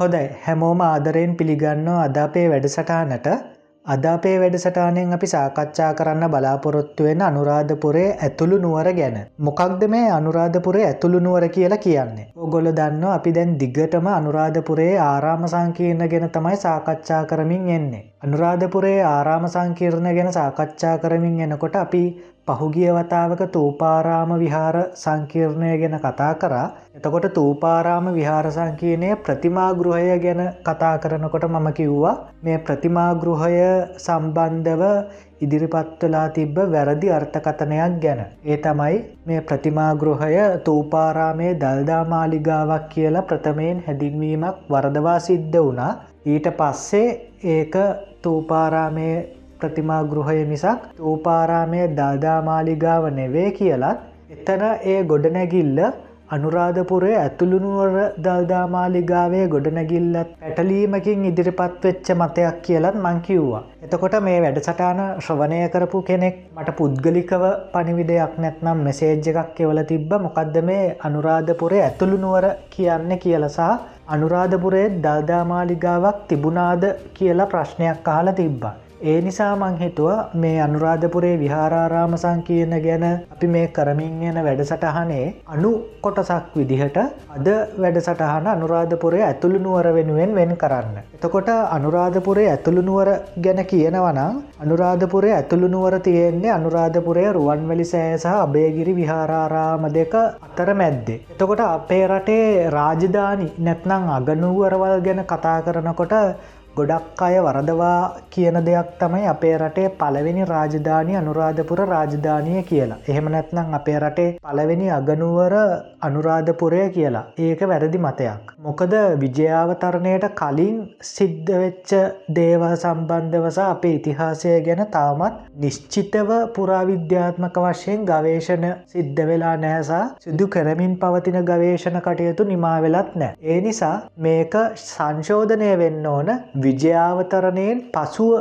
හොදයි හැමෝම ආදරයෙන් පිළිගන්නෝ අද අපේ වැඩසටානට අද අපේ වැඩසටානෙන් අපි සාකච්ඡා කරන්න බලාපොරොත්තුවෙන් අනුරාධපුරේ ඇතුළු නුවර ගැන. මොකක්ද මේ අනුරාධපුරේ ඇතුළු නුවර කියලා කියන්නේ. ඕගොල දන්න අපි දැන් දිගටම අනුරාධපුරේ ආරාම සංකීර්ණ ගැන තමයි සාකච්ඡා කරමින් එන්නේ. අනුරාධපුරේ ආරාම සංකීර්ණ ගැන සාකච්ඡා කරමින් එනකොට අපි පහුගිය වතාවක තූපාරාම විහාර සංකීර්ණය ගැන කතා කරා එතකොට තූපාරාම විහාර සංකීර්ණය ප්‍රතිමාගෘහය ගැන කතා කරනකොට මම කිව්වා මේ ප්‍රතිමාගෘහය සම්බන්ධව ඉදිරිපත්වලා තිබ්බ වැරදි අර්ථකතනයක් ගැන. ඒ තමයි මේ ප්‍රතිමාගෘහය තූපාරාමේ දල්දාමාලිගාවක් කියලා ප්‍රථමයෙන් හැදින්වීමක් වරදවා සිද්ධ වුණා ඊට පස්සේ ඒක තූපාරාමය ප්‍රතිමා ගෘහය මිසක් තූපාරාමය දල්දාමාලිගාව නෙවේ කියලත් එතන ඒ ගොඩනැගිල්ල අනුරාධපුරේ ඇතුළුනුවර දල්දාමාලිගාවේ ගොඩනැගිල්ලත් පැටලීමකින් ඉදිරිපත් වෙච්ච මතයක් කියලත් මංකිව්වා. එතකොට මේ වැඩසටාන ශ්‍රවණය කරපු කෙනෙක් මට පුද්ගලිකව පනිවිඩයක් නැත්නම් මෙසේජ් එකක් කෙවල තිබ්බ මොකක්ද මේ අනුරාධපුරේ ඇතුළුනුවර කියන්න කියලසා අනුරාධපුරේ දල්දාමාලිගාවක් තිබුණාද කියලා ප්‍රශ්නයක් අහලා තිබ්බා. ඒ නිසා මං හිතුව මේ අනුරාධපුරේ විහාරාරාම සංකීර්ණ ගැන අපි මේ කරමින් යන වැඩසටහනේ අනු කොටසක් විදිහට අද වැඩසටහන අනුරාධපුරේ ඇතුළු නුවර වෙනුවෙන් වෙන් කරන්න. එතකොට අනුරාධපුරේ ඇතුළු නුවර ගැන කියනවනම් අනුරාධපුරේ ඇතුළු නුවර තියෙන්නේ අනුරාධපුරය රුවන්වැලි සෑ සහ අභයගිරි විහාරාරාම දෙක අතර මැද්දේ. එතකොට අපේ රටේ රාජධානි නැත්නං අගනුවරවල් ගැන කතා කරනකොට ගොඩක් අය වරදවා කියන දෙයක් තමයි අපේ රටේ පළවෙනි රාජධානය අනුරාධපුර රාජධානය කියලා. එහෙම නැත්නම් අපේ රටේ පළවෙනි අගනුවර අනුරාධපුරය කියලා. ඒක වැරදි මතයක්. මොකද විජයාවතරණයට කලින් සිද්ධ වෙච්ච දේවල් සම්බන්ධවස අපේ ඉතිහාසය ගැන තාමත් නිශ්චිතව පුරාවිද්‍යාත්මක වශයෙන් ගවේෂණ සිද්ධ වෙලා නැහැසා සිදු කරමින් පවතින ගවේෂණ කටයුතු නිමාවෙලත් නෑ. ඒ නිසා මේක සංශෝධනය වෙන්න ඕන විජයාවතරණයෙන් පසුව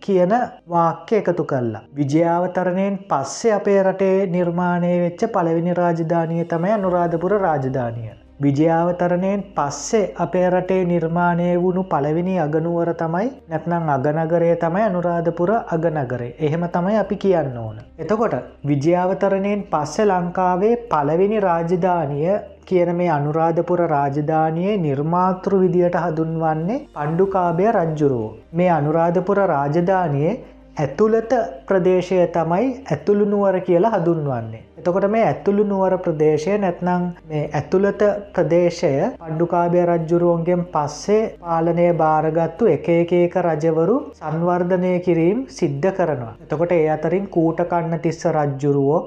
කියන වාක්‍ය එකතු කල්ලා. විජයාවතරණයෙන් පස්සේ අපේ රටේ නිර්මාණය වෙච්ච පළවෙනි රාජධානය තමයි අනුරාධපුර රාජධානය. විජයාවතරණයෙන් පස්සේ අපේ රටේ නිර්මාණය වුණු පළවෙනි අගනුවර තමයි නැත්නම් අගනගරය තමයි අනුරාධපුර අගනගරේ එහෙම තමයි අපි කියන්න ඕන. එතකොට විජයාවතරණයෙන් පස්සෙ ලංකාවේ පළවෙනි රාජධානිය කියන මේ අනුරාධපුර රාජධානයේ නිර්මාතෘ විදියට හඳුන්වන්නේ පණ්ඩුකාභය රජ්ජුරුවෝ. මේ අනුරාධපුර රාජධානයේ ඇතුළත ප්‍රදේශය තමයි ඇතුළු නුවර කියලා හඳුන්වන්නේ. එතකොට මේ ඇතුළු නුවර ප්‍රදේශය නැත්නම් මේ ඇතුළත ප්‍රදේශය පණ්ඩුකාභය රජ්ජුරුවන්ගෙන් පස්සේ පාලනය භාරගත්තු එක එකක රජවරු සංවර්ධනය කිරීම් සිද්ධ කරනවා. එතකොට ඒ අතරින් කූටකන්න තිස්ස රජ්ජුරුවෝ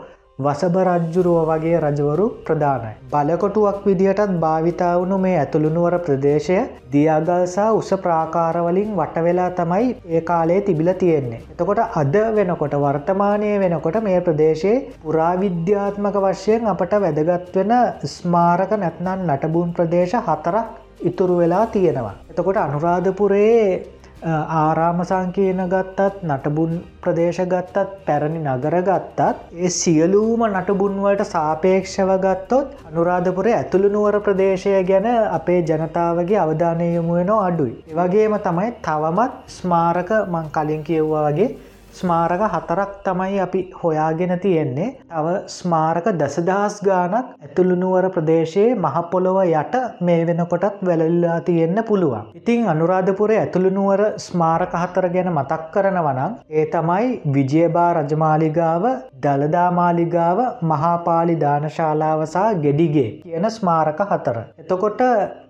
වසභ රජ්ජුරුව වගේ රජවරු ප්‍රධානයි. බලකොටුවක් විදිහටත් භාවිතාවුණු මේ ඇතුළුනුවර ප්‍රදේශය දියාගල්සා උස ප්‍රාකාරවලින් වටවෙලා තමයි ඒ කාලේ තිබිල තියෙන්නේ. එතකොට අද වෙනකොට වර්තමානය වෙනකොට මේ ප්‍රදේශයේ පුරාවිද්‍යාත්මක වශයෙන් අපට වැදගත්වෙන ස්මාරක නැත්නන් නටබුන් ප්‍රදේශ හතරක් ඉතුරු වෙලා තියෙනවා. එතකොට අනුරාධපුරයේ ආරාම සංකීර්ණ ගත්තත් නටබුන් ප්‍රදේශ ගත්තත් පැරණි නගර ගත්තත් ඒ සියලූම නටබුන්වලට සාපේක්ෂව ගත්තොත් අනුරාධපුරේ ඇතුළු නුවර ප්‍රදේශය ගැන අපේ ජනතාවගේ අවධානය යොමුුවෙන අඩුයි. ඒවගේම තමයි තවමත් ස්මාරක මං කලින් කියව්වා වගේ ස්මාරක හතරක් තමයි අපි හොයාගෙන තියෙන්නේ තව ස්මාරක දසදහස් ගානක් ඇතුළුනුවර ප්‍රදේශයේ මහපොළොව යට මේ වෙනකොටත් වැලල්ලා තියෙන්න පුළුවන්. ඉතිං අනුරාධපුරේ ඇතුළුනුවර ස්මාරක හතර ගැන මතක් කරනවනම් ඒ තමයි විජයබා රජමාලිගාව දළදාමාලිගාව මහාපාලි දානශාලාවසා ගෙඩිගේ කියන ස්මාරක හතර. එතකොට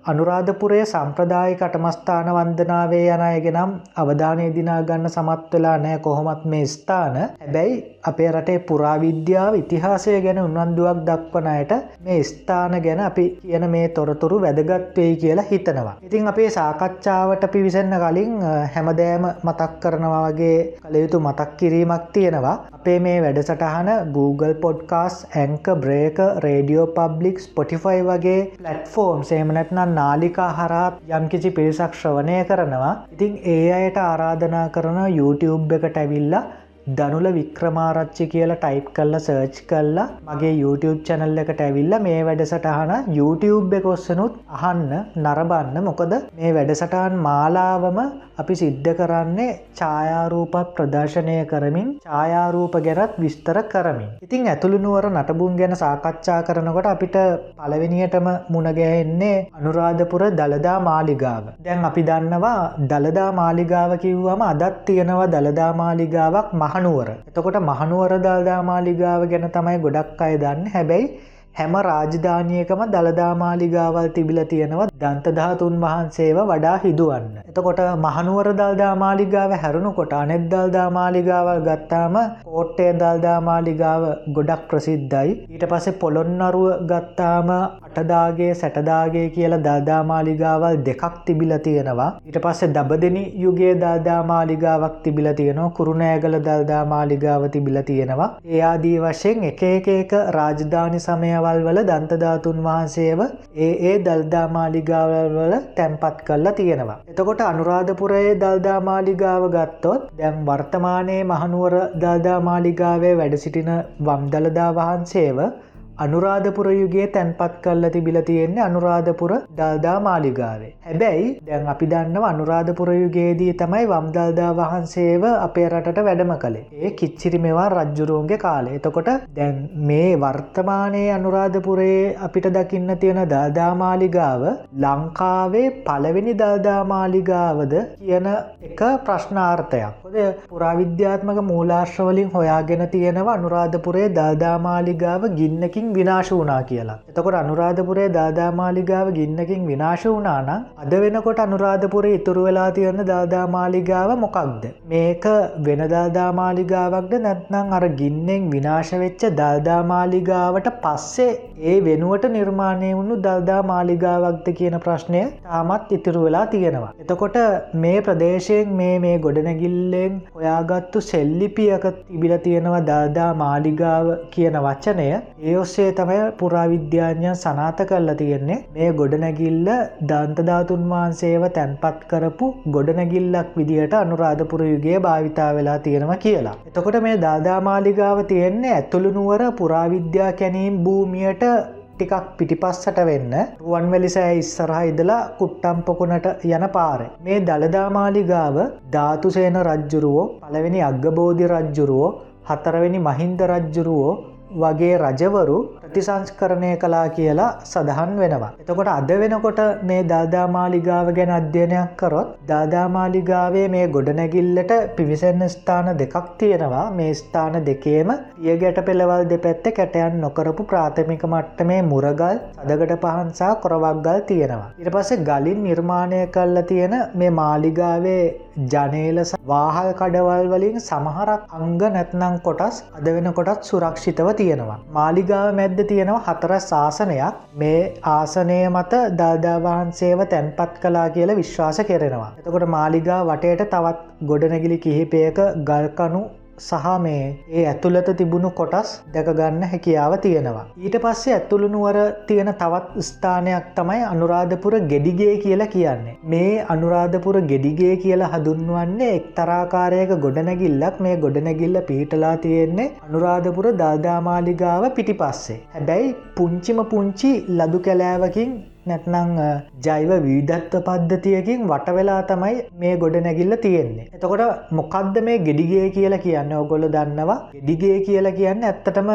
අනුරාධපුරේ සම්ප්‍රදාය කටමස්ථාන වන්දනාවේ යන අයගෙනම් අවධානය දිනා ගන්න සමත් වෙලා නෑ කොහොමත් මේ ස්ථාන. හැබැයි අපේ රටේ පුරාවිද්‍යාව ඉතිහාසය ගැන උන්වන්දුවක් දක්වනයට මේ ස්ථාන ගැන අපි කියන මේ තොරතුරු වැදගත්වෙයි කියලා හිතනවා. ඉතින් අපේ සාකච්ඡාවට පිවිසන්න කලින් හැමදෑම මතක් කරනවා වගේ කළයුතු මතක් කිරීමක් තියෙනවා. අපේ මේ වැඩසටහන Google පොඩ්කාස් ඇංක බ්‍රේක රේඩියෝ පබ්ලික් ස්පොටිෆයි වගේ පලට්ෆෝර්ම් සේමනැත්නම් නාලිකා හරාත් යම්කිසි පිරිසක් ශ්‍රවණය කරනවා ඉතිං ඒ අයට ආරාධනා කරන YouTube එකට ඇවිල්ලා දනුල වික්‍රමාරච්චි කියලා ටයිප් කල්ල සර්ච් කල්ලා මගේ YouTube චැනල් එකට ඇවිල්ල මේ වැඩසටහන YouTube එක ඔස්සනුත් අහන්න නරබන්න මොකද මේ වැඩසටහන් මාලාවම අපි සිද්ධ කරන්නේ ඡායාරූපත් ප්‍රදර්ශනය කරමින් ඡායාරූප ගැනත් විස්තර කරමින්. ඉතිං ඇතුළුනුවර නටබුන් ගැන සාකච්ඡා කරනකොට අපිට පළවෙනියටම මුණගැහෙන්නේ අනුරාධපුර දළදා මාලිගාව. දැන් අපි දන්නවා දළදා මාලිගාව කිව්වම අදත් තියෙනවා දළදා මාලිගාවක් මහනුවර. එතකොට මහනුවර දල්දා මාලිගාව ගැන තමයි ගොඩක් අය දන්න හැබැයි හැම රාජධානයකම දළදාමාලිගාවල් තිබිල තියෙනවා දන්තධාතුන් වහන්සේව වඩා හිදුවන්න. එතකොට මහනුවර දල්දාමාලිගාව හැරුණු කොට අනෙත් දල්දාමාලිගාවල් ගත්තාම කෝට්ටේ දල්දාමාලිගාව ගොඩක් ප්‍රසිද්ධයි. ඊට පස්සේ පොළොන්නරුව ගත්තාම අටදාගේ සැටදාගේ කියල දල්දාමාලිගාවල් දෙකක් තිබිල තියෙනවා. ඊට පස්සේ දබදනි යුගේ දල්දාමාලිගාවක් තිබිල තියෙනවා කුරුණෑගල දල්දාමාලිගාව තිබිල තියෙනවා. ඒ ආදී වශයෙන් එක එක රාජධානි සමය දේවල් වල දන්තධාතුන් වහන්සේව ඒ ඒ දල්දාමාලිගාවවල තැන්පත් කල්ලා තියෙනවා. එතකොට අනුරාධපුරයේ දල්දාමාලිගාව ගත්තොත් දැම් වර්තමානයේ මහනුවර දල්දාමාලිගාවේ වැඩසිටින වම්දලදා වහන්සේව අනුරාධපුර යුගේ තැන්පත් කල්ල තිබිල තියෙන්නේ අනුරාධපුර දල්දා මාලිගාවේ. හැබැයි දැන් අපි දන්නව අනුරාධපුර යුගේදී තමයි වම්දල්දා වහන්සේව අපේ රටට වැඩම කළේ ඒ කිච්චිරි මෙවා රජ්ජුරුවන්ගේ කාලේ එතකොට දැන් මේ වර්තමානයේ අනුරාධපුරයේ අපිට දකින්න තියෙන දල්දාමාලිගාව ලංකාවේ පළවෙනි දල්දාමාලිගාවද කියන එක ප්‍රශ්නාර්ථයක්. ොද පුරාවිද්‍යාත්මක මූලාශ්‍රවලින් හොයාගෙන තියෙනවා අනුරාධපුරේ දල්දාමාලිගාව ගින්නකින් විනාශ වනා කියලා. එතකොට අනුරාධපුරේ දාදාමාලිගාව ගින්නකින් විනාශ වනානම් අද වෙනකොට අනුරාධපුරේ ඉතුරු වෙලා තියන්න දාදාමාලිගාව මොකක්ද. මේක වෙන දාදාමාලිගාවක්ද නැත්නම් අර ගින්නෙන් විනාශවෙච්ච දල්දාමාලිගාවට පස්සේ ඒ වෙනුවට නිර්මාණය වුණු දල්දා මාලිගාවක්ද කියන ප්‍රශ්නය තාමත් ඉතුරු වෙලා තියෙනවා. එතකොට මේ ප්‍රදේශයෙන් මේ මේ ගොඩනැගිල්ලෙන් ඔයාගත්තු සෙල්ලිපියක තිබිල තියෙනවා දල්දා මාලිගාව කියන වචනය ඒ ඔස්සේ තමයි පුරාවිද්‍යාඥයන් සනාත කරලා තියෙන්නේ මේ ගොඩනැගිල්ල දන්තධාතුන් වහන්සේව තැන්පත් කරපු ගොඩනැගිල්ලක් විදිහට අනුරාධපුර යුගේ භාවිතා වෙලා තියෙනවා කියලා. එතකොට මේ දාදාමාලිගාව තියෙන්නේ ඇතුළුනුවර පුරාවිද්‍යා කැනීම් භූමියයට ටිකක් පිටිපස්සට වෙන්න රුවන්වැලිසෑ ඉස්සරහ ඉදලා කුට්ටම්පොකුණට යන පාර. මේ දළදාමාලිගාව ධාතුසේන රජ්ජුරුවෝ පළවෙනි අග්ගබෝධි රජ්ජුරුවෝ හතරවෙනි මහින්ද රජ්ජුරුවෝ වගේ රජවරු ප්‍රතිසංස්කරණය කලා කියලා සඳහන් වෙනවා. එතකොට අද වෙනකොට මේ දාදාමාලිගාව ගැන අධ්‍යයනයක් කරොත් දාදාමාලිගාවේ මේ ගොඩනැගිල්ලට පිවිසන්න ස්ථාන දෙකක් තියෙනවා මේ ස්ථාන දෙකේම පිය ගැට පෙළවල් දෙපැත්ත කැටයන් නොකරපු ප්‍රාථමික මට්ට මේ මුරගල් සදගට පහන්සා කොරවක්ගල් තියෙනවා. ඉට පස්සේ ගලින් නිර්මාණය කල්ල තියෙන මේ මාලිගාවේ ජනේලස වාහල් කඩවල් වලින් සමහරක් අංග නැත්නං කොටස් අද වෙන කොටත් සුරක්ෂිතව තියෙනවා. මාලිගාව මැද්ද තියෙනවා හතර ශාසනයක් මේ ආසනය මත දල්දාවහන්සේව තැන්පත් කලා කියලා විශ්වාස කෙරෙනවා. එතකොට මාලිගා වටයට තවත් ගොඩනැගිලි කිහිපයක ගල්කනු සහ මේ ඒ ඇතුළත තිබුණු කොටස් දැකගන්න හැකියාව තියෙනවා. ඊට පස්සේ ඇතුළුනුවර තියෙන තවත් ස්ථානයක් තමයි අනුරාධපුර ගෙඩිගේ කියලා කියන්නේ. මේ අනුරාධපුර ගෙඩිගේ කියලා හඳුන්වන්නේ එක්තරාකාරයක ගොඩනැගිල්ලක් මේ ගොඩනැගිල්ල පිහිටලා තියෙන්නේ අනුරාධපුර දල්දාමාලිගාව පිටිපස්සේ. හැබැයි පුංචිම පුංචි ලදු කැලෑවකින් නැත්නං ජෛව විධත්ව පද්ධතියකින් වටවෙලා තමයි මේ ගොඩ නැගිල්ල තියෙන්නේ. එතකොට මොකක්ද මේ ගෙඩිගේ කියලා කියන්න ඔගොල දන්නවා ගෙඩිගේ කියලා කියන්න ඇත්තටම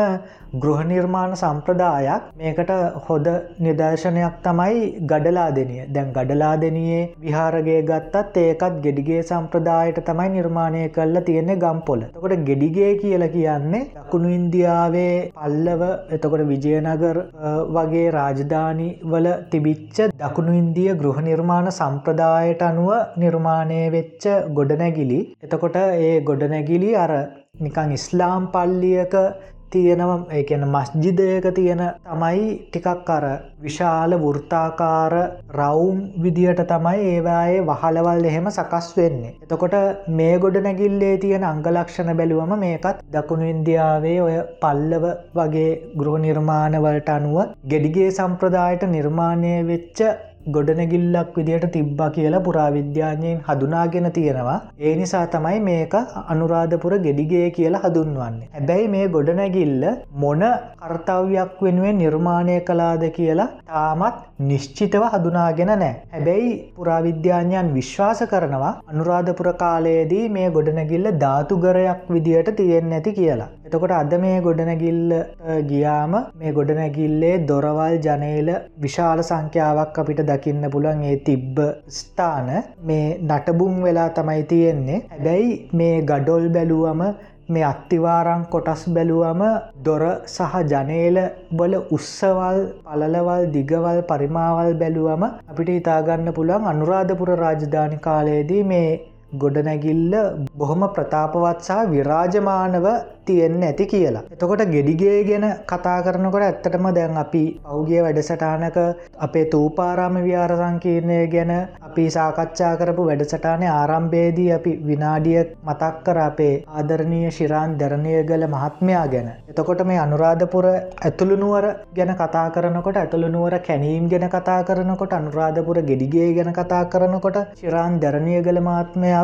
ගෘහ නිර්මාණ සම්ප්‍රදායක් මේකට හොද නිදර්ශනයක් තමයි ගඩලාදනිය දැන් ගඩලාදනයේ විහාරගේ ගත්තත් ඒකත් ගෙඩිගේ සම්ප්‍රදායට තමයි නිර්මාණය කල්ල තියෙන්නේ ගම්පොල. තකොට ගෙඩිගේ කියල කියන්නේ දකුණු ඉන්දියාවේ පල්ලව එතකොට විජයනගර වගේ රාජධානි වල තිබිච්ච දකුණු ඉන්දිය ගෘහ නිර්මාණ සම්ප්‍රදායට අනුව නිර්මාණය වෙච්ච ගොඩනැගිලි. එතකොට ඒ ගොඩනැගිලි අර නිකං ඉස්ලාම් පල්ලියක තියෙනව ඒන මස්ජිදයක තියෙන තමයි ටිකක් අර විශාල වෘර්තාකාර රවුම් විදියට තමයි ඒවායේ වහලවල් එහෙම සකස් වෙන්නේ. එතකොට මේ ගොඩ නැගිල්ලේ තියෙන අංගලක්ෂණ බැලුවම මේකත් දකුණු ඉන්දියාවේ ඔය පල්ලව වගේ ගෘහ නිර්මාණවලට අනුව ගෙඩිගේ සම්ප්‍රදායට නිර්මාණය වෙච්ච ගොඩනැගිල්ලක් විදියට තිබ්බා කියලා පුරාවිද්‍යාඥයෙන් හදුනාගෙන තියෙනවා. ඒ නිසා තමයි මේක අනුරාධපුර ගෙඩිගේ කියලා හදුන්වන්නේ හැබැයි මේ ගොඩනැගිල්ල මොන කර්තව්යක් වෙනුවෙන් නිර්මාණය කලාද කියලා තාමත් නිශ්චිතව හදුනාගෙන නෑ හැබැයි පුරාවිද්‍යාඥයන් විශ්වාස කරනවා අනුරාධපුර කාලයේදී මේ ගොඩනැගිල්ල ධාතුගරයක් විදියට තියෙන් නැති කියලා. එතකොට අද මේ ගොඩනැගිල්ල ගියාම මේ ගොඩනැගිල්ලේ දොරවල් ජනේල විශාල සංඛ්‍යාවක් අපිට දකින්න පුළන් ඒ තිබ්බ ස්ථාන. මේ නටබුම් වෙලා තමයි තියෙන්නේ. හැබැයි මේ ගඩොල් බැලුවම මේ අත්තිවාරං කොටස් බැලුවම දොර සහ ජනේල බල උත්සවල් පලලවල් දිගවල් පරිමාවල් බැලුවම අපිට ඉතාගන්න පුළන් අනුරාධපුර රාජධානි කාලයේදී මේ ගොඩනැගිල්ල බොහොම ප්‍රතාපවත් සහ විරාජමානව තියෙන්න ඇති කියලා. එතකොට ගෙඩිගේ ගැන කතා කරනකොට ඇත්තටම දැන් අපි පෞගිය වැඩසටානක අපේ තූපාරාම විහාර සංකීර්ණය ගැන අපි සාකච්ඡා කරපු වැඩසටානය ආරම්භේදී අපි විනාඩිය මතක් කර අපේ ආදරණීය ශිරාන් දරණයගල මහත්මයා ගැන. එතකොට මේ අනුරාධපුර ඇතුළුනුවර ගැන කතා කරනකොට ඇතුළුනුවර කැනීම් ගැන කතා කරනකොට අනුරාධපුර ගෙඩිගේ ගැන කතා කරනකොට ශිරාන් දරණයගල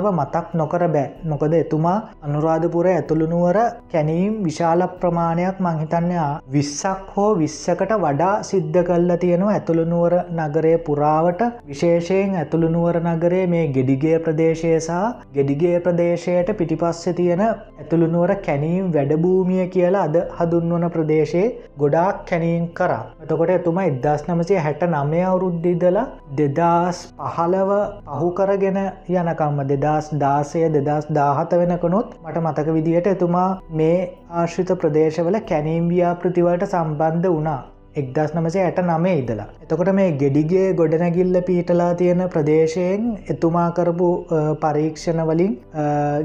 මහත්මයාව මතක් නොකර බෑ. මොකද එතුමා අනුරාධපුර ඇතුළුනුවර කැනීම් විශාල ප්‍රමාණයක් මංහිතන්නයා විස්සක් හෝ විස්සකට වඩා සිද්ධ කල්ල තියෙනවා ඇතුළුනුවර නගරය පුරාවට. විශේෂයෙන් ඇතුළුනුවර නගරේ මේ ගෙඩිගේ ප්‍රදේශය සහ ගෙඩිගේ ප්‍රදේශයට පිටිපස්ස තියෙන ඇතුළුනුවර කැනීම් වැඩභූමිය කියලා අද හදුන්වන ප්‍රදේශයේ ගොඩාක් කැනීම් කර. එතකොට එතුම එදස් නමසය හැට නමය අවුරුද්ධිදල දෙදස් පහලව පහු කරගෙන යනකම්ම දෙදස් දාසය දෙදස් දාහත වෙනකනොත් මට මතක විදිහට එතුමා මේ ආශ්‍රිත ප්‍රදේශවල කැනීම් ව්‍යාපෘතිවලට සම්බන්ධ වනා එක්දස් නමසේ ඇට නමේ ඉදලා. එතකොට මේ ගෙඩිගේ ගොඩනැගිල්ල පීටලා තියෙන ප්‍රදේශයෙන් එතුමා කරපු පරීක්ෂණවලින්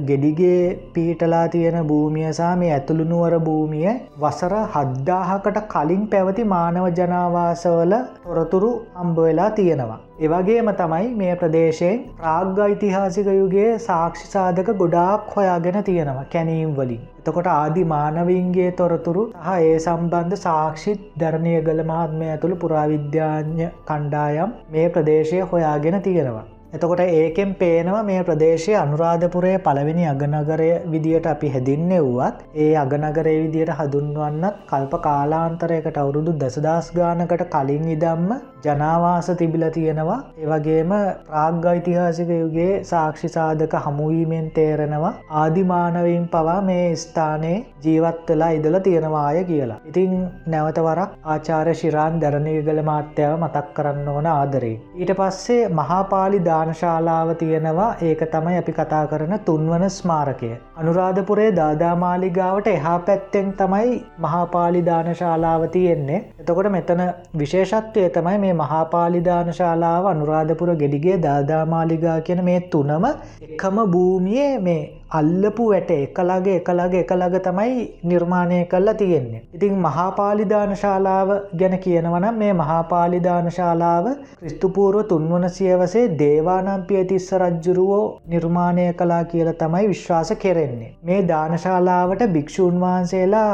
ගෙඩිගේ පීටලා තියෙන භූමියසා මේ ඇතුළුනුවර භූමිය වසර හද්දාහකට කලින් පැවති මානව ජනාවාසවල තොරතුරු හම්බ වෙලා තියෙනවා. එවගේම තමයි මේ ප්‍රදේශයෙන් ප්‍රාග්ග යිතිහාසික යුගේ සාක්ෂි සාධක ගොඩාක් හොයාගෙන තියෙනවා කැනීම් වලින්. එතකොට ආදි මානවීන්ගේ තොරතුරු සහ ඒ සම්බන්ධ සාක්ෂිත් ධර්ණයගල මහත්මය ඇතුළු පුරාවිද්‍යාඥ කණ්ඩායම් මේ ප්‍රදේශය හොයාගෙන තියෙනවා. එතකොට ඒකෙන් පේනවා මේ ප්‍රදේශය අනුරාධපුරය පළවෙනි අගනගරය විදියට අපි හැදින්න වුවත් ඒ අගනගරය විදියට හදුන්වන්නත් කල්ප කාලාන්තරයකට අවුරුදු දසදස් ගානකට කලින් ඉදම්ම ජනාවාස තිබිල තියෙනවා ඒවගේම ප්‍රාග්ගයිතිහාසික යුගේ සාක්ෂි සාධක හමුවීමෙන් තේරෙනවා ආදිමානවීන් පවා මේ ස්ථානයේ ජීවත්වෙලා ඉදල තියෙනවාය කියලා. ඉතිං නැවතවරක් ආචාර ශිරාන් දැරණයගල මාත්‍යාව මතක් කරන්න ඕන ආදරේ. ඊට පස්සේ මහාපාලි දා දානශාලාව තියෙනවා ඒක තමයි අපි කතා කරන තුන්වන ස්මාරකය. අනුරාධපුරේ දාදාමාලිගාවට එහා පැත්තෙන් තමයි මහාපාලිධානශාලාව තියෙන්නේ. එතකොට මෙතන විශේෂත්වය තමයි මේ මහාපාලිධානශාලාව අනුරාධපුර ගෙඩිගේ දාදාමාලිගා කියන මේ තුනම එකම භූමියයේ මේ අල්ලපු වැට එකලගේ එකලගේ එකලග තමයි නිර්මාණය කල්ලා තියෙන්නේ. ඉතින් මහාපාලිධානශාලාව ගැන කියනවනම් මේ මහාපාලිධානශාලාව ක්‍රිස්තුපූරුව තුන්වන සියවසේ දේවානම්පිය තිස්ස රජ්ජුරුවෝ නිර්මාණය කලා කියල තමයි විශ්වාස කෙරෙන්නේ. මේ දානශාලාවට භික්‍ෂූන් වහන්සේලා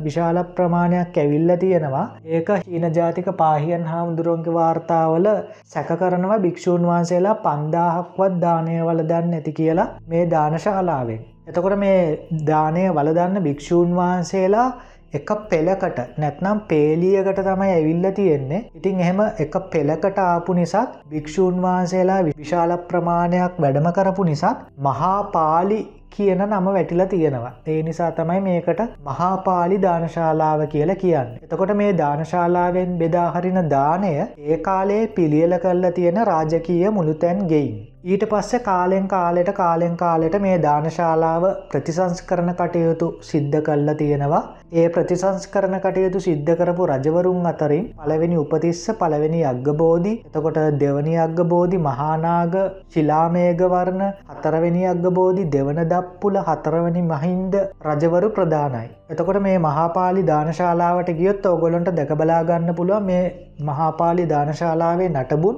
විශාල ප්‍රමාණයක් ඇවිල්ල තියෙනවා ඒක හීන ජාතික පාහියන් හාමුදුරුවන්ගේ වාර්තාවල සැක කරනවා භික්‍ෂූන් වහන්සේලා පන්දාහක්වත් දානය වල දන්න ඇති කියලා මේ දානශා ශාලාවෙන්. එතකොට මේ දානය වලදන්න භික්‍ෂූන් වහන්සේලා එක පෙළකට නැත්නම් පේලියකට තමයි ඇවිල්ල තියෙන්නේ ඉතින් එහෙම එක පෙළකට ආපු නිසාත් භික්‍ෂූන් වහන්සේලා විශාල ප්‍රමාණයක් වැඩම කරපු නිසාත් මහා පාලි කියන නම වැටිලා තියෙනවා. ඒ නිසා තමයි මේකට මහාපාලි දානශාලාව කියලා කියන්න. එතකොට මේ දානශාලාවෙන් බෙදාහරින දානය ඒ කාලේ පිළියල කරලා තියෙන රාජකීය මුළුතැන් ගෙයින්. ඊට පස්සේ කාලෙන් කාලෙට කාලෙන් කාලෙට මේ දානශාලාව ප්‍රතිසංස් කරන කටයුතු සිද්ධ කල්ල තියෙනවා ඒ ප්‍රතිසංස් කරන කටයුතු සිද්ධ කරපු රජවරුන් අතරින් පළවෙනි උපතිස්ස පළවෙනි අග්ගබෝධි එතකොට දෙවනි අග්ගබෝධි මහානාග ශිලාමේගවර්ණ හතරවෙනි අග්ගබෝධි දෙවන දප්පුල හතරවනි මහින්ද රජවරු ප්‍රධානයි. එතකොට මේ මහාපාලි දානශාලාවට ගියොත් ඔගොලොන්ට දැකබලාගන්න පුළුව මේ මහාපාලි දානශාලාවේ නටබුන්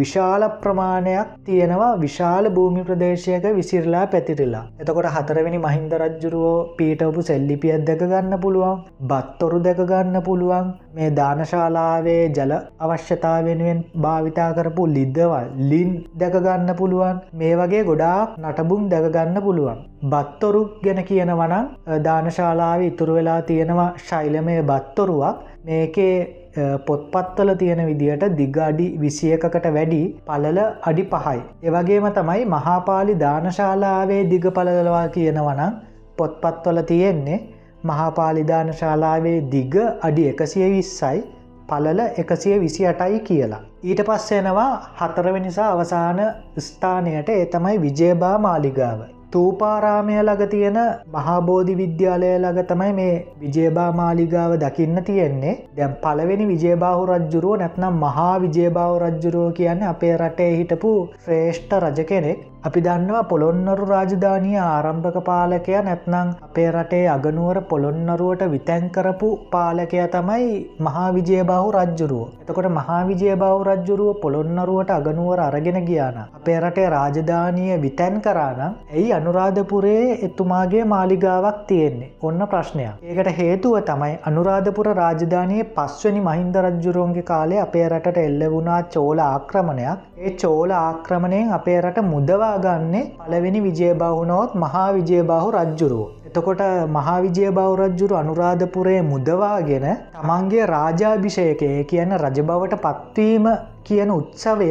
විශාල ප්‍රමාණයක් තියෙනවා විශාල භූමි ප්‍රදේශයක විසිරලා පැතිරිලා. එතකොට හතරවෙනි මහින්ද රජ්ජුරුවෝ පීටවපු සෙල්ලිපියත් දැක ගන්න පුළුවන් බත්තොරු දැක ගන්න පුළුවන් මේ දානශාලාවේ ජල අවශ්‍යතා වෙනුවෙන් භාවිතා කරපු ලිද්දවල් ලින් දැකගන්න පුළුවන් මේ වගේ ගොඩාක් නටබුම් දැකගන්න පුළුවන්. බත්තොරු ගැන කියනවනම් දානශාලාව ඉතුරු වෙලා තියෙනවා ශෛලමය බත්තොරුවක් මේකේ පොත්පත්වල තියෙන විදිහට දිගඩි විසියකකට වැඩි පලල අඩි පහයි. එවගේම තමයි මහාපාලි දානශාලාවේ දිග පලලවා කියනවනම් පොත්පත්වල තියෙන්නේ මහාපාලිධාන ශාලාවේ දිග අඩි එකසිය විස්සයි පලල එකසිය විසි අටයි කියලා. ඊට පස්සෙනවා හතරවෙනිසා අවසාන ස්ථානයට ඒ තමයි විජයබා මාලිගාව. තූපාරාමය ළඟ තියෙන මහාබෝධි විද්‍යාලය ළඟ තමයි මේ විජයබා මාලිගාව දකින්න තියෙන්නේ. දැම් පලවෙනි විජයබාහු රජ්ජුරුව නැත්නම් මහා විජයබාව රජ්ජුරුව කියන්න අපේ රටේ හිටපු ශ්‍රේෂ්ඨ රජ කෙනෙක්. අපි දන්නවා පොළොන්නරු රාජධානය ආරම්භක පාලකය නැත්නං අපේ රටේ අගනුවර පොළොන්නරුවට විතැන්කරපු පාලකය තමයි මහා විජයබාහු රජ්ජුරුව. එතකොට මහා විජයබාහු රජ්ජුරුව පොළොන්නරුවට අගනුවර අරගෙන ගියාන. අපේ රටේ රාජධානය විතැන් කරානම් ඇයි අනුරාධපුරේ එතුමාගේ මාලිගාවක් තියෙන්නේ ඔන්න ප්‍රශ්නයක්. ඒකට හේතුව තමයි අනුරාධපුර රාජධානයේ පස්වනි මහින්ද රජ්ජුරුවන්ගේ කාලේ අපේ රටට එල්ල වුණා චෝල ආක්‍රමණයක් ඒ චෝල ආක්‍රමණයෙන් අපේ රට මුදවා ගන්නේ පලවෙනි විජයබාහුනොත් මහා විජයබාහු රජ්ජුරුව. එතකොට මහා විජයබාහු රජ්ජුරු අනුරාධපුරේ මුදවාගෙන තමන්ගේ රාජාභිෂයකය කියන රජබවට පත්වීම කියන උත්සවය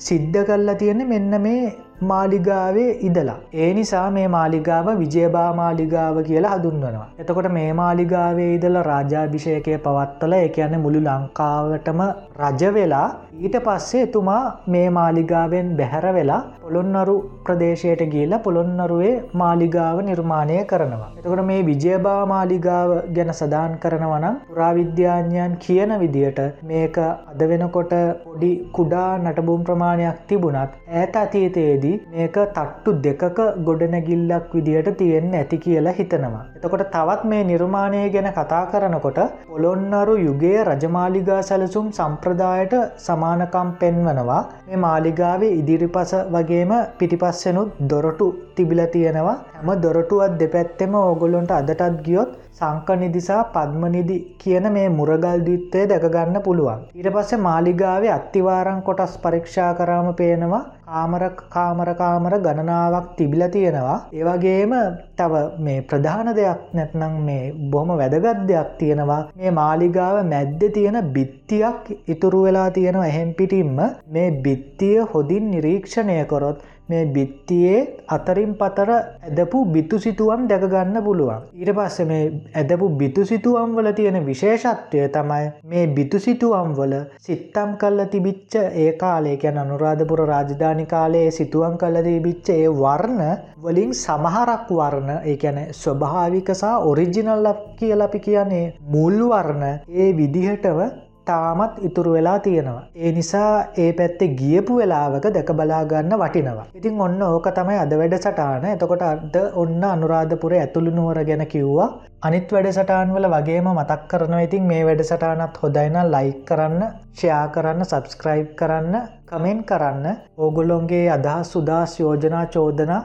සිද්ධ කල්ලා තියෙන මෙන්න මේ මාලිගාවේ ඉදලා. ඒ නිසා මේ මාලිගාව විජයබා මාලිගාව කියලා හඳුන්වනවා. එතකොට මේ මාලිගාවේ ඉදල රාජාභිෂයකය පවත්තල ඒ කියන මුළු ලංකාවටම රජ වෙලා ඊට පස්සේ එතුමා මේ මාලිගාවෙන් බැහැර වෙලා පොළොන්නරු ප්‍රදේශයට ගිල්ල පොළොන්නරුවේ මාලිගාව නිර්මාණය කරනවා. එතකොට මේ විජයබා මාලිගාව ගැන සදාන් කරනවනම් පුරාවිද්‍යාඥයන් කියන විදියට මේක අද වෙනකොට පොඩි කුඩා නටබුම් ප්‍රමාණයක් තිබුණත් ඇත අතීතයේදී මේක තට්ටු දෙකක ගොඩනැගිල්ලක් විදියට තියෙන්න ඇති කියලා හිතනවා. එතකොට තවත් මේ නිර්මාණය ගැන කතා කරනකොට පොළොන්නරු යුගයේ රජමාලිගා සැලසුම් සම්ප්‍රදායට සමානකම් පෙන්වනවා මේ මාලිගාවේ ඉදිරිපස වගේම පිටිපස්සෙනුත් දොරටු තිබිල තියෙනවා හැම දොරටුවත් දෙපැත්තෙම ඕගොලොන්ට අදටත් ගියොත් සංකනිදිසා පද්මනිදි කියන මේ මුරගල් දිත්තය දැකගන්න පුළුවන්. ඊට පස්සේ මාලිගාවේ අත්තිවාරං කොටස් පරීක්ෂා කරාම පේනවා කාමර කාමර කාමර ගණනාවක් තිබිල තියෙනවා. ඒවගේම තව මේ ප්‍රධාන දෙයක් නැත්නම් මේ බොහොම වැදගත් දෙයක් තියෙනවා මේ මාලිගාව මැද්ද තියෙන බිත්තියක් ඉතුරු වෙලා තියෙනවා එහෙම් පිටින්ම මේ බිත්තිය හොදින් නිරීක්ෂණය කොරොත් මේ බිත්තියේ අතරින් පතර ඇදපු බිතු සිතුවම් දැකගන්න පුළුවන්. ඊට පස්ස මේ ඇදපු බිතු සිතුවම් වල තියෙන විශේෂත්වය තමයි මේ බිතු සිතුවම් වල සිත්තම් කල්ල තිබිච්ච ඒ කාලේ ගැන අනුරාධපුර රාජධානි කාලයේ සිතුවම් කල්ල තිබිච්ච ඒ වර්ණ වලින් සමහරක් වර්ණ ඒ ගැන ස්වභාවිකසා ඔරිජිනල් කියලපි කියන්නේ මුල් වර්ණ ඒ විදිහටව තාමත් ඉතුරු වෙලා තියෙනවා. ඒ නිසා ඒ පැත්තේ ගියපු වෙලාවක දැක බලාගන්න වටිනවා. ඉතින් ඔන්න ඕක තමයි අද වැඩ සටාන එතකොට අද ඔන්න අනුරාධපුර ඇතුළු නුවර ගැන කිව්වා අනිත් වැඩ සටාන්වල වගේම මතක් කරනවා ඉතින් මේ වැඩ සටානත් හොදයින ලයික් කරන්න ෂයා කරන්න සබස්ක්‍රයිබ් කරන්න කමෙන්් කරන්න ඕගොල්ලොන්ගේ අදහස් සුදාස් යෝජනා චෝදනා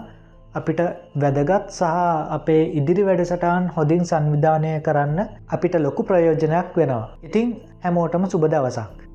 අපිට වැදගත් සහ අපේ ඉදිරි වැඩසටාන් හොඳින් සංවිධානය කරන්න අපිට ලොකු ප්‍රයෝජනයක් වෙනවා. ඉතිං හැමෝටම සුබ දවසක්.